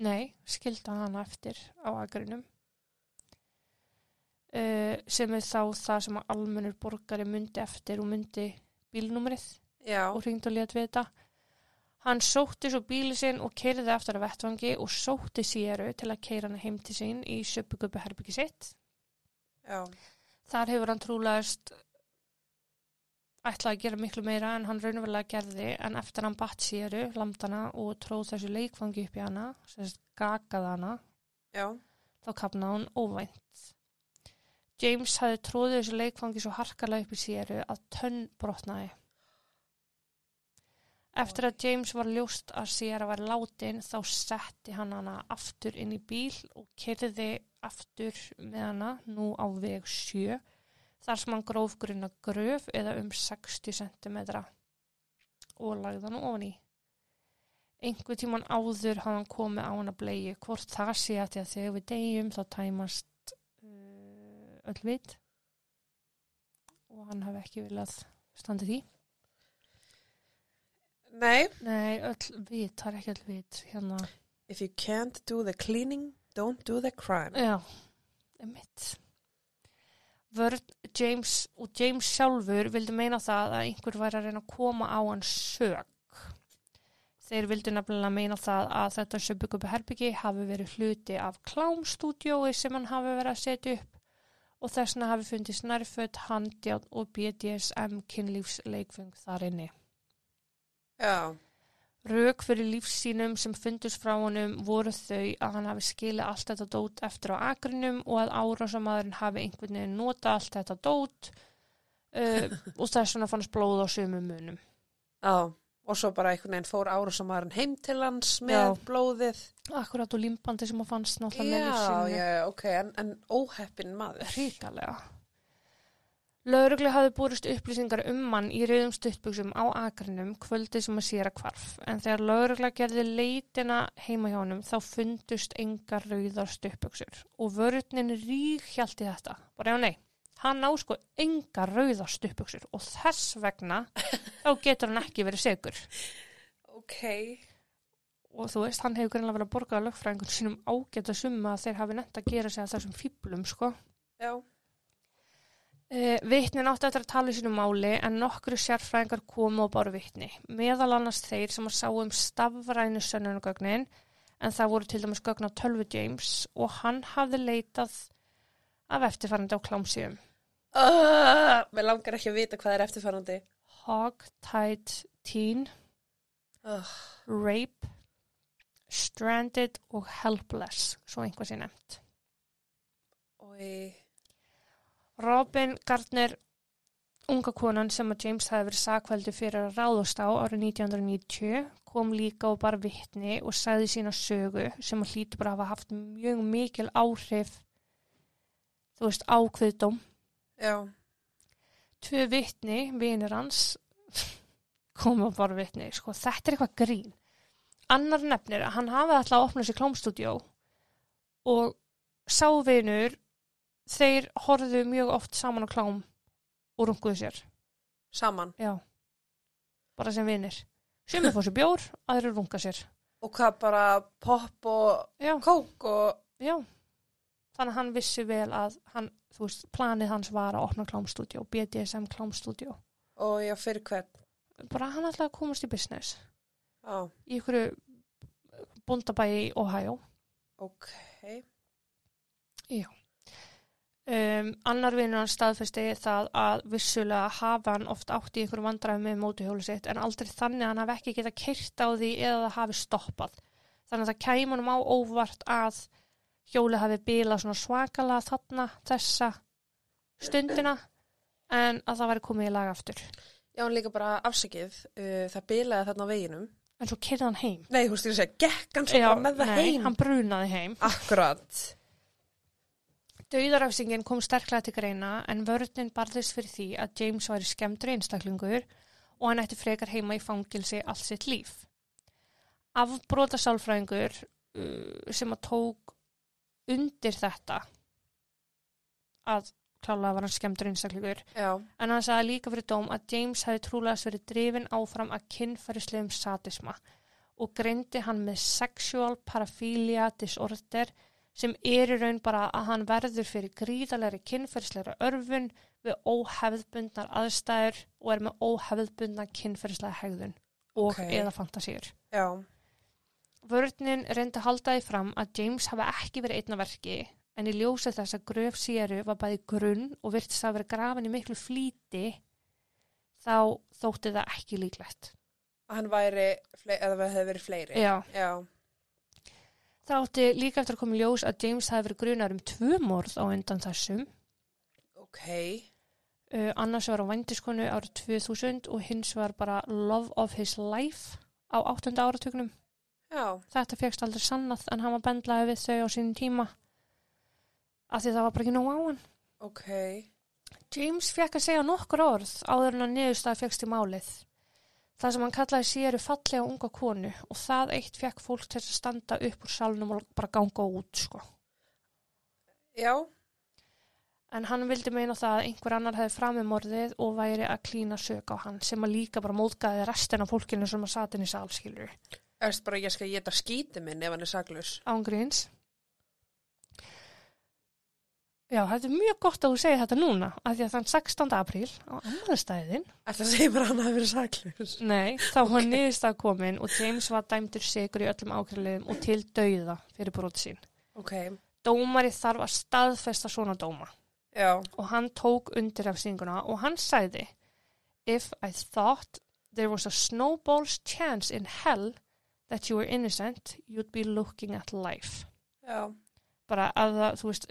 nei, skilda hann eftir á agrinum. Uh, sem er þá það sem að almennur borgari myndi eftir og myndi bílnúmerið Já. og hringd og létt við þetta. Hann sótti svo bíli sinn og keiriði eftir að vettvangi og sótti Sieru til að keira hann heim til sín í söpugubbi herbyggi sitt. Já. Þar hefur hann trúlegast ætlaði að gera miklu meira en hann raunverulega gerði en eftir hann batt Sieru, lamdana og tróð þessu leikfangi upp í hana, sem sagt gagaði hana, Já. þá kapnaði hann óvænt. James hafði tróðið þessu leikfangi svo harkalega upp í Sieru að tönn brotnaði. Eftir að James var ljóst að Sierra var látin þá setti hann hana aftur inn í bíl og kerði aftur með hana nú á veg 7 þar sem hann gróf grunna gröf eða um 60 cm og lagði hann ofan í. Einhver tíman áður hafði hann komið á hana blei hvort það sé að því að þegar við degjum þá tæmast uh, öll vit og hann hafi ekki viljað standa því. Nei. Nei, öll vit, það er ekki öll vit hérna. If you can't do the cleaning, don't do the crime. Já, Einmitt. Vörn James og James sjálfur vildi meina það að einhver væri að reyna að koma á hann sög. Þeir vildi nefnilega meina það að þetta söbyggubi herbyggi hafi verið hluti af klámstúdjói sem hann hafi verið að setja upp og þess vegna hafi fundist nærfödd, handjátt og BDSM kynlífsleikfeng þar inni. Já, Rök fyrir lífsínum sem fundust frá honum voru þau að hann hafi skilið allt þetta dót eftir á akrinum og að árásamadurinn hafi einhvern veginn nota allt þetta dót uh, og þess vegna fannst blóð á sömu munum. já. Og svo bara einhvern veginn fór árásamarinn heim til hans með Já. blóðið. Akkurat og limbandi sem hann fannst náttúrulega með Já, lífsínu. já, ok, en, en óheppin maður. Ríkalega. Laurugli hafi búrist upplýsingar um mann í rauðum stuttbuxum á akrinum kvöldið sem að séra kvarf en þegar laurugla gerði leitina heima hjá honum þá fundust engar rauðar stuttbuxur og vörðnin rík hjálti þetta. Bara já nei, hann á sko engar rauðar stuttbuxur og þess vegna þá getur hann ekki verið segur. Ok. Og þú veist, hann hefur greinlega verið að borga að lögfræðingun sínum ágæta summa að þeir hafi nefnt að gera sig að þessum fýblum sko. Já. Uh, Vittnin átti eftir að tala í sínu máli en nokkru sérfræðingar komu og báru vittni. Meðal annars þeir sem að sá um stafrænu sönnunugögnin en það voru til dæmis gögn á tölvu James og hann hafði leitað af eftirfærandi á klámsíðum. Uh, mér langar ekki að vita hvað er eftirfærandi. Hog-tied teen, Uh, rape, stranded og helpless, svo einhvað sé nefnt. og Robin Gardner, unga konan sem að James hafi verið sakveldu fyrir að ráðast á árið 1990, kom líka og bara vittni og sagði sína sögu sem að hlýtu bara hafa haft mjög mikil áhrif, þú veist, ákveðdóm. já, Tvö vittni, vinir hans, komu og bara vittni, sko, þetta er eitthvað grín. Annar nefnir að hann hafi alltaf að opna sér klámstúdjó og sá vinur, þeir horfðu mjög oft saman á klám og runguðu sér. saman. Já. Bara sem vinir. Sumir fór sér bjór, aðrir runga sér. Og hvað bara pop og Já. kók og... Já. Þannig að hann vissi vel að hann, þú veist, planið hans var að opna klámstúdjó, BDSM klámstúdjó. Og já, fyrir hvern. Bara hann ætlaði að komast í business. Já, Í ykkur bóndabæi í Ohio. ok. Um, annar vinnur hann staðfesti það að vissulega hafa hann oft átt í einhverjum vandræðum með mótuhjólu sitt en aldrei þannig að hann hafi ekki getað kyrt á því eða það hafi stoppað. Þannig að það kæm honum á óvart að hjóli hafi bilað svona svakalega þarna þessa stundina en að það væri komið í lag aftur. Já, hann líka bara afsakið. Uh, það bilaði þarna á veginum. En svo kyrði hann heim. Nei, þú veist, ég segja, gekk hann svo bara með það nei, heim. hann brunaði heim. Akkurat. Dauðarafsingin kom sterklega til greina en vörðnin barðist fyrir því að James væri skemmtur einstaklingur og hann ætti frekar heima í fangilsi allt sitt líf. Afbróta sálfræðingur uh, sem að tók undir þetta að klálega var hann skemmtur einstaklingur Já, en hann sagði líka fyrir dóm að James hefði trúlega verið drifin áfram að kynfærislegum sadisma og greindi hann með sexual paraphilia disorder sem er í raun bara að hann verður fyrir gríðalegri kynferðslegra örfun við óhefðbundnar aðstæður og er með óhefðbundnar kynferðslega hegðun og Ok. eða fantasíur. já, Vörninn reyndi að halda því fram að James hafi ekki verið einna verki en í ljósi þess að gröf séru var bæði grunn og virtist að vera grafin í miklu flýti þá þótti það ekki líklegt. að hann væri, eða það hefði verið fleiri. Já. Já, Það átti líka eftir að koma ljós að James hafi verið grunar um tvö morð á undan þessum. ok. Uh, annars var á vændiskonu árið 2000 og hins var bara Love of His Life á 8. áratögnum. Já, Þetta fegst aldrei sannað en hann var bendlaði við þau á sínum tíma af því það var bara ekki nóg á hann. ok. James fekk að segja nokkur orð áður en að niðurstaði fegst í málið. Það sem hann kallaði séru fallega unga konu og það eitt fekk fólk til að standa upp úr salnum og bara ganga út sko. Já, En hann vildi meina það að einhver annar hefði framið morðið og væri að klína sök á hann sem að líka bara móðgæði restin af fólkinu sem að satin í salskilur. erst bara ég skal geta skíti minn ef hann er saglus. Ángríns. Já, þetta er mjög gott að þú segir þetta núna, af því að þann 16. apríl á ammæðastæðin, Ætla að segja mér að hann hafi verið saklaus. nei, þá var okay. niðurstað komin og James var dæmdur sigur í öllum ákveðliðum og til dauða fyrir brot sín. Ok, Dómari þarf að staðfesta svona dóma já, og hann tók undir af singuna og hann sagði If I thought there was a snowball's chance in hell that you were innocent, you'd be looking at life. já, Bara að það, þú veist,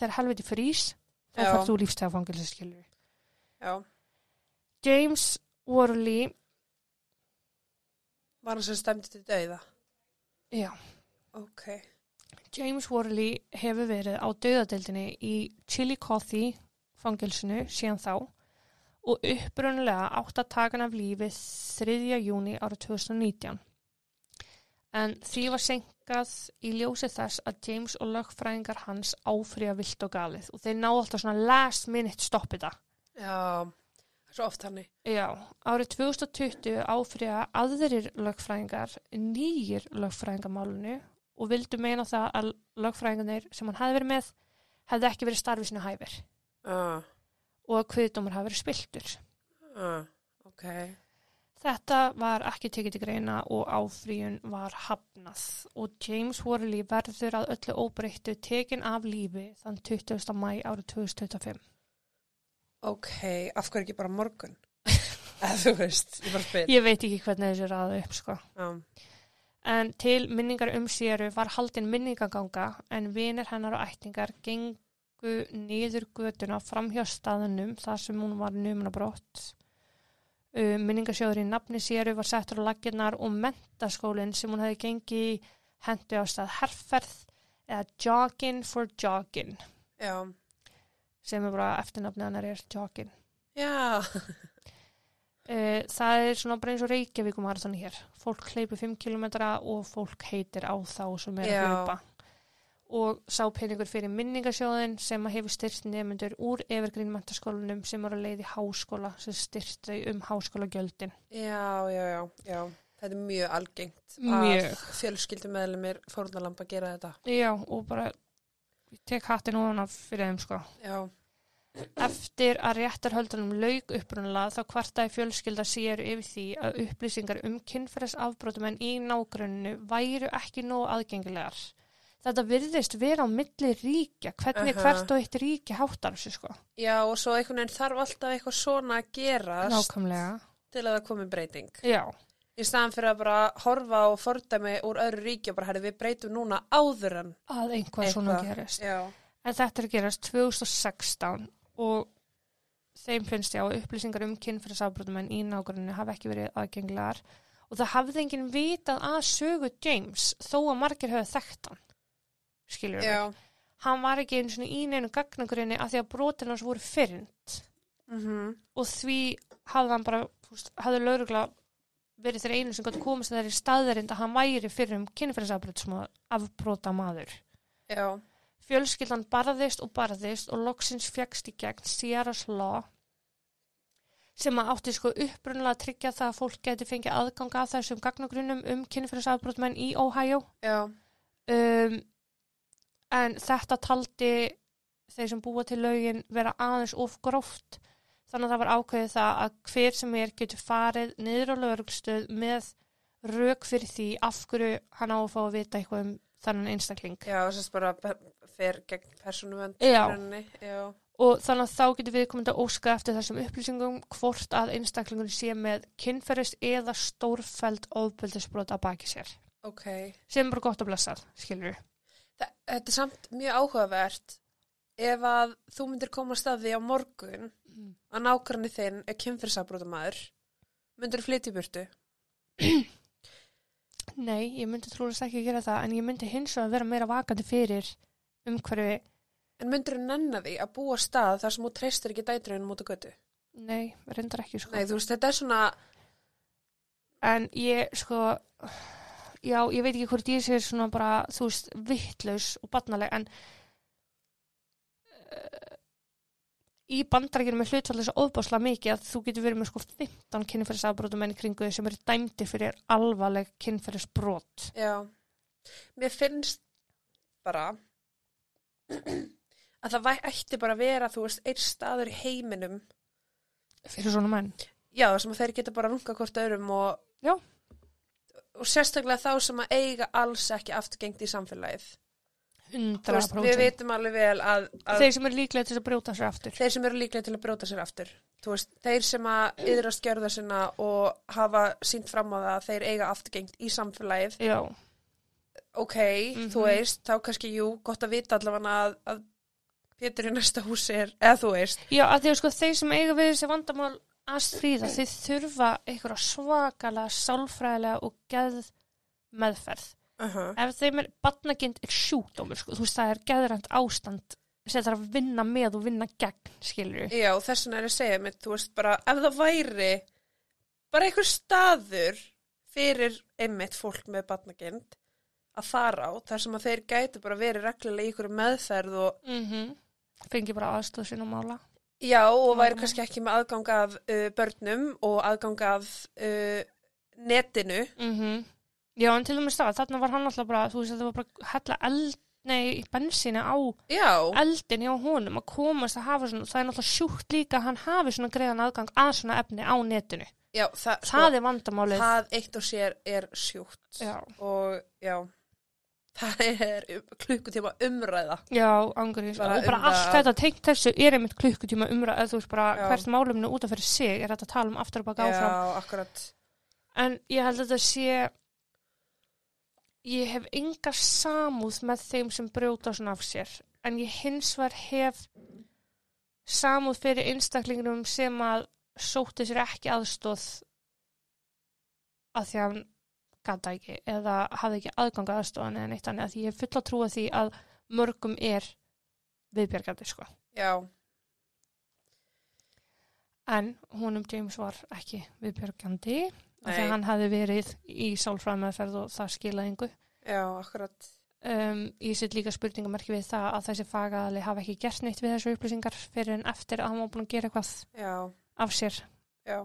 þegar helviti frýs, þá Já. færð þú lífstæðafangilsi skilur. já. James Worley, Var hann sem stemdi til dauða? já, Ok, James Worley hefur verið á dauðadeildinni í Chillicothe fangilsinu síðan þá og upprunulega átt að taka hann af lífi 3. júni árið 2019. En því var senkað í ljósi þess að James og lögfræðingar hans áfrýja vilt og galið og þeir náðu alltaf svona last minute stopp þetta. já, það er svo oft hannig. Já, árið 2020 áfrýja aðrir lögfræðingar nýjir lögfræðingamálunu og vildu meina það að lögfræðingarnir sem hann hefði verið með hefði ekki verið starfið sinni hæfir Uh, og að kviðdómar hafi verið spiltur. uh, ok, Þetta var ekki tekið til greina og áfríun var hafnað og James Worley verður að öllu óbreyttu tekin af lífi þann 20. mæ árið 2025. ok, af hverju ekki bara morgun? Eða þú veist, ég bara spil. Ég veit ekki hvernig þessi ræðu upp sko. Já, En til minningar um séru var haldin minningaganga en vinir hennar og ættingar gengu niður götuna fram hjá staðunum þar sem hún var numunabrótt. Uh, minningasjóður í nafni séru var settur á laginnar og mentaskólinn sem hún hefði gengið í hendu á stað herrferð eða joggin for joggin já, sem er bara eftirnafni hennar er joggin. já, Uh, það er svona bara eins og Reykjavíkum marathon hér. Fólk hleypur 5 km og fólk heitir á þá sem er að Já. Og sá peningur fyrir minningasjóðin sem hefur styrt nefnendur úr Evergreen mentaskólanum sem eru að leiði háskóla sem styrt þau um háskólagjöldin. já, já, já, já. Þetta er mjög algengt Mjög. að fjölskyldumeðlumir fórnalamb að gera þetta. Já, og bara tek hattin ofan af fyrir þeim sko. Já, Eftir að réttarhöldunum lauk upprunalega þá kvartaði fjölskylda sér yfir því að upplýsingar um kynferðisafbrotumenn í nágrunnu væru ekki nóg aðgengilegar. Þetta virðist vera á milli ríkja, hvernig Aha. hvert og eitt ríki háttar þessu sko. já, og svo einhvern veginn þarf alltaf eitthvað svona að gerast Nákvæmlega. til að það komi breyting. Já, Í staðan fyrir að bara horfa og fordæmi úr öðru ríki og bara, herri, við breytum núna áður en að einhvað svona Eitthvað. gerist. Já, En þetta er að gerast 2016 og þeim finnst ég á upplýsingar um kynferðisafbrotumenn í nágrunnu hafa ekki verið aðgengilegar og það hafði enginn vitað að sögu James þó að margir höfðu þekkt hann. Skiljur já, Hann var ekki einu svona í neinu gagnagrunni af því að brotin hans voru fyrnd. Mhm, og því hafði hann bara, hafði laurugla verið þeirra einu sem gott komast að þeirri staðarind að hann væri fyrir um kynferðisafbrot sem afbrota maður. já, Fjölskyldan barðist og barðist og loksins fjagst í gegn Sierra's Law sem að átti sko upprunlega að tryggja það að fólk geti fengið aðganga að þessum gagnagrunnum um kynferðisafbrotmenn í Ohio. já, Um, en þetta taldi þeir sem búa til lögin vera aðeins of gróft. Þannig að það var ákveðið það að hver sem er getur farið niður á lögreglstöð með rauk fyrir því af hverju hann á að fá að vita eitthvað um þannig einstakling. já, þess að bara fer gegn persónuvend. Já. Já, Og þannig að þá getur við komið að óska eftir þessum upplýsingum hvort að einstaklingur sé með kynferðist eða stórfæld ofbeldisbrot að baki sér. ok. Sem bara gott að blessað, skilur við. Þetta er samt mjög áhugavert ef að þú myndir koma að staði á morgun að nákvæmni þinn er kynfyrsabrótamæður myndir flytja í burtu Nei, ég myndi trúlega ekki að gera það en ég myndi hins vegar vera meira vakandi fyrir umhverfi. en myndir þú nenna því að búa stað þar sem þú treystir ekki dæturinn mútu götu Nei, reyndar ekki sko. nei þú veist þetta er svona En ég sko, já, ég veit ekki hvort ég sé svona bara, þú veist, vittlaus og barnaleg en uh, í bandarækjunum er hlutfall þess að ofbásla mikið að þú getur verið með sko 15 kynferðisafbrotum enn í kringu þig sem eru dæmdi fyrir alvarleg kynferðisbrot. já mér finnst bara að það ætti bara að vera, þú veist, einn staður í heiminum, fyrir svona menn. já, sem að þeir geta bara runga hvort öðrum og, Já. Og sérstaklega þá sem að eiga alls ekki afturgengt í samfélagið. Þú 100%. veist, við vitum alveg vel að, að Þeir sem er líklega til að brjóta sér aftur. þeir sem eru líklega til að brjóta sér aftur. Veist, þeir sem að yðrast gjörða sinna og hafa sínt fram á það að þeir eiga afturgengt í samfélagið, Já, ok, Mhm. þú veist, þá kannski, jú, gott að vita allavega að, að Pétur í næsta húsi er, eða þú veist, Já, að því að sko þeir sem eiga við þessi vandamál að stríða, þeir þurfa einhverja svakalega, sálfræðilega og geð meðferð. uh -huh. Ef þeim er batnagind er sjúkdómur, sko, þú veist það er geðrænt ástand sem þarf að vinna með og vinna gegn, skilur við. Já, þess vegna er að segja mitt, þú veist, bara ef það væri bara einhver staður fyrir einmitt fólk með batnagind að fara á, þar sem að þeir gætu bara verið reglulega í ykkur meðferð og Mm -hmm. Fengi bara aðstóð sinna mála. Já, og væri Mhm. kannski ekki með aðgang af uh, börnum og aðgang af uh, netinu. Mm Já, en til dæmis það, þarna var hann alltaf bara, þú veist, það var bara hella eld, nei, bensíni á Já, eldin hjá honum að komast að hafa svona, það er náttúrulega sjúkt líka að hann hafi svona greiðan aðgang að svona efni á netinu. já, það, Það er vandamálið. það eitt og sér er sjúkt Já, og já, það er um, klukkutíma umræða. já, angurins. Bara og bara um allt þetta tengt þessu er einmitt klukkutíma umræð, eða þú veist bara Já. hvert máluminu út af fyrir sig er þetta að tala um aftur og baka áfram. Já, akkurat. En ég held að þetta sé, ég hef enga samúð með þeim sem brjóta svona af sér. En ég hins vegar hef samúð fyrir einstaklingunum sem að sótti sér ekki aðstóð að því að hann gata ekki eða hafði ekki aðganga aðstóðan eða neitt annað. Því ég fulla trú að því að mörgum er viðbjargandi sko. Já, En húnum James var ekki viðbjargandi af því Nei. að hann hafði verið í sálfræðmeðferð og það skilaði yngu. já, akkurat. Um, ég set líka spurningamarki við það að þessi fagaðali hafa ekki gert neitt við þessu upplýsingar fyrir en eftir að hann var búin að gera eitthvað Já, af sér. já,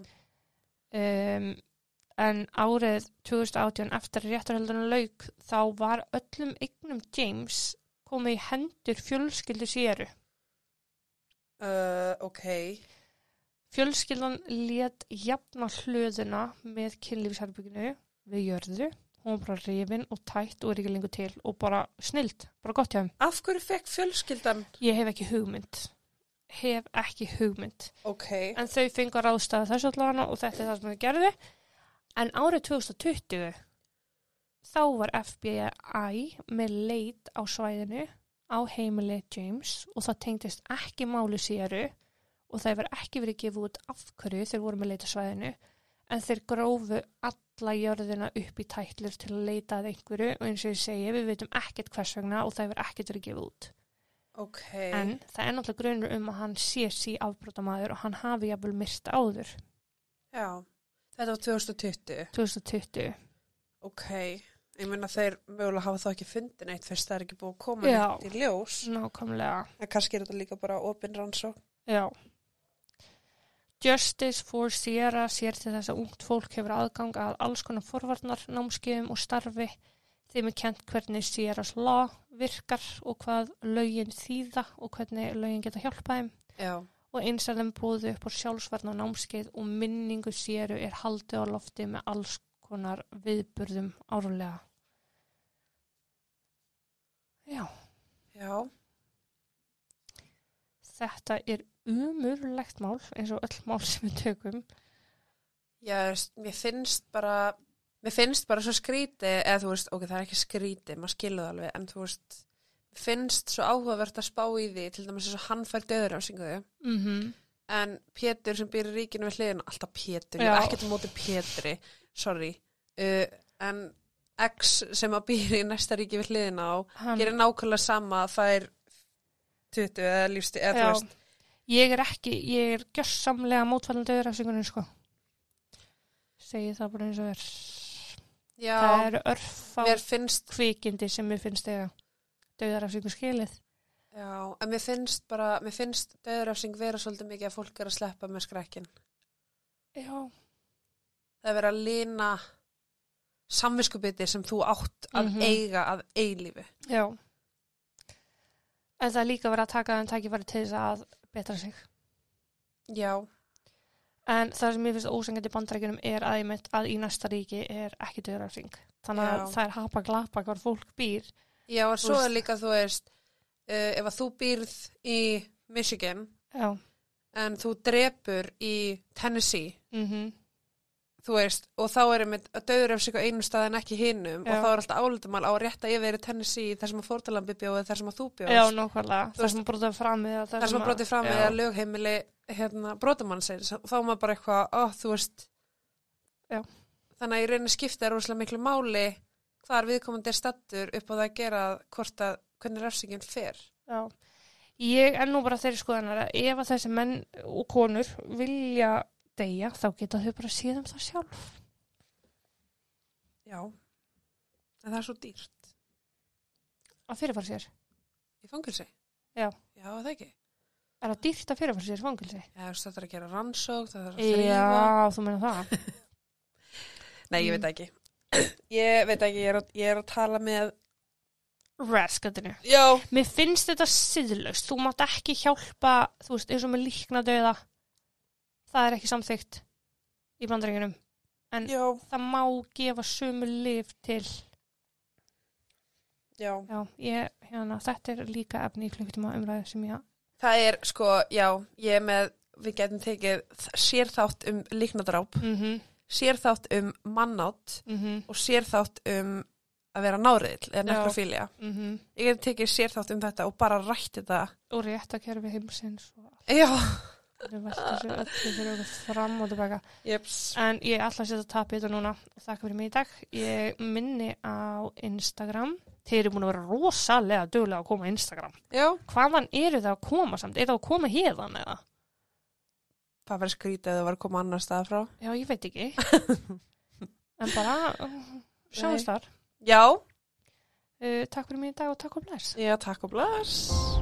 Um, en árið 2018 eftir að réttarhöldunum lauk þá var öllum eignum James komið í hendur fjölskyldu séru. uh, ok. Fjölskyldan let jafna hlöðuna með kynlífsherbygginu við jörðu. Hún var bara rifin og tætt og er ekki lengur til og bara snilt, bara gott hjá þeim. Af hverju fekk fjölskyldan? Ég hef ekki hugmynd. Hef ekki hugmynd. Ok, En þau fengur ráðstæða þessu allavega og þetta er það sem þau gerði. En árið 2020 þá var FBI með leit á svæðinu á heimili James og það tengdist ekki máli séru og það hefur ekki verið gefið út af hverju þeir voru með leit á svæðinu en þeir grófu alla jörðina upp í tætlur til að leita að einhverju og eins og ég segi, við veitum ekkert hvers vegna og það hefur ekkert verið gefið út. ok. En það er náttúrulega grunur um að hann sé sí afbrotamæður og hann hafi jafnvel myrst áður, Já, þetta var 2020. 2020. Ok, ég meina þeir mögulega hafa þá ekki fundin eitt fyrst það er ekki búið að koma Já. neitt í ljós. Nákvæmlega, En kannski er þetta líka bara opin rannsók. já. Justice for Sierra sér til þess að ungt fólk hefur aðgang að alls konar forvarnar, námskeiðum og starfi. Þeim er kent hvernig Sierras law virkar og hvað lögin þýða og hvernig lögin geta hjálpað þeim. Já, og eins að þeim búðu upp á sjálfsvarna námskeið og minningu séru er haldið á lofti með alls konar viðburðum árlega. Já, já, þetta er umurlegt mál eins og öll mál sem við tökum. já, mér finnst bara, mér finnst bara svo skríti, eða þú veist, ok, það er ekki skríti, maður skilur það alveg, en þú veist, finnst svo áhugavert að spá í því, til dæmis eins og hann fær döður afsinguðu, Mm -hmm. en Pétur sem býr í ríkinu við hliðina, alltaf Pétur, ég Já. er ekkert á móti Pétri, sorry, uh, en X sem að býr í næsta ríki við hliðina á, Hann, gerir nákvæmlega sama, það er 20 eða lífsti, eða veist, ég er ekki, ég er gjörsamlega mótfallandi öðrafsingunum sko. Segi það bara eins og er. já, Það eru örfá mér finnst kvikindi sem mér finnst þegar döðarafsingu skilið. Já, en mér finnst bara, mér finnst döðurafsing vera svolítið mikið að fólk er að sleppa með skrekkin. Já, Það er verið að lína samviskubiti sem þú átt að Mhm. eiga að eilífi. Já. en það er líka verið að taka þeim tækifæri til þess að betra sig. Já, En það sem ég finnst ósengandi bandarækjunum er að, einmitt, að í næsta ríki er ekki döðrafsing. Þannig að Já. það er hapa glapa hvar fólk býr. já, en svo veist- er líka, þú veist, uh, ef að þú býrð í Michigan Já. en þú drepur í Tennessee, Mm þú veist, og þá er einmitt að döður ef sig á einu stað en ekki hinnum og Já. þá er alltaf álutumál á að rétta yfir í Tennessee þar sem að fórtalambi bjóði þar sem að þú Já, bjóðst. nákvæmlega. Þú Það sem brotaði fram við þar sem að brotið fram við Já. að lögheimili hérna, brotamann segir, þá er maður bara eitthvað, ó, þú veist Já. þannig að ég reynir skipta rosalega miklu máli hvar viðkomandi er stattur upp á það að gera hvort að hvernig refsingin fer Já. Ég er nú bara þeirri skoðanar að ef að þessi menn og konur vilja deyja, þá geta þau bara séð um það sjálf. Já, en það er svo dýrt Að fyrirfara sér. í fangilsi. Já. Já, það ekki. Er það dýrt að fyrirfara sér í fangilsi? Já, þetta er að gera rannsók, það er að þrýfa. Já, þú meina það. Nei, ég veit ekki. Ég veit ekki, ég er að, ég er að tala með... Raskatinu. Já. Mér finnst þetta siðlaust. Þú mátt ekki hjálpa, þú veist, eins og með líkna döða. Það er ekki samþygt í bandaríkunum. Já. Það má gefa sömu lif til. Já. Já, ég, hérna, þetta er líka efni í klukktíma umræðu sem ég... Það er, sko, já, ég er með, við getum tekið sérþátt um líknadráp, Mm -hmm, sérþátt um mannátt mm -hmm, og sérþátt um að vera náriðil eða Já. nekrofília. mm -hmm. Ég getum tekið sérþátt um þetta og bara rætt þetta. Og réttakerfi heimsins og Já. allt er okkur fram og tilbaka. Jeps. En ég ætla að setja tap í þetta núna þakka fyrir mig í dag. Ég minni á Instagram. Þeir eru búin að vera rosalega duglega að koma á Instagram. Já. Hvaðan eru það að koma samt? Er það að koma hérðan eða? Það verður skrítið að það var að koma annar stað frá. Já, ég veit ekki. en bara sjáumst þar. Já. Uh, takk fyrir mig í dag og takk og bless. Já, takk og bless.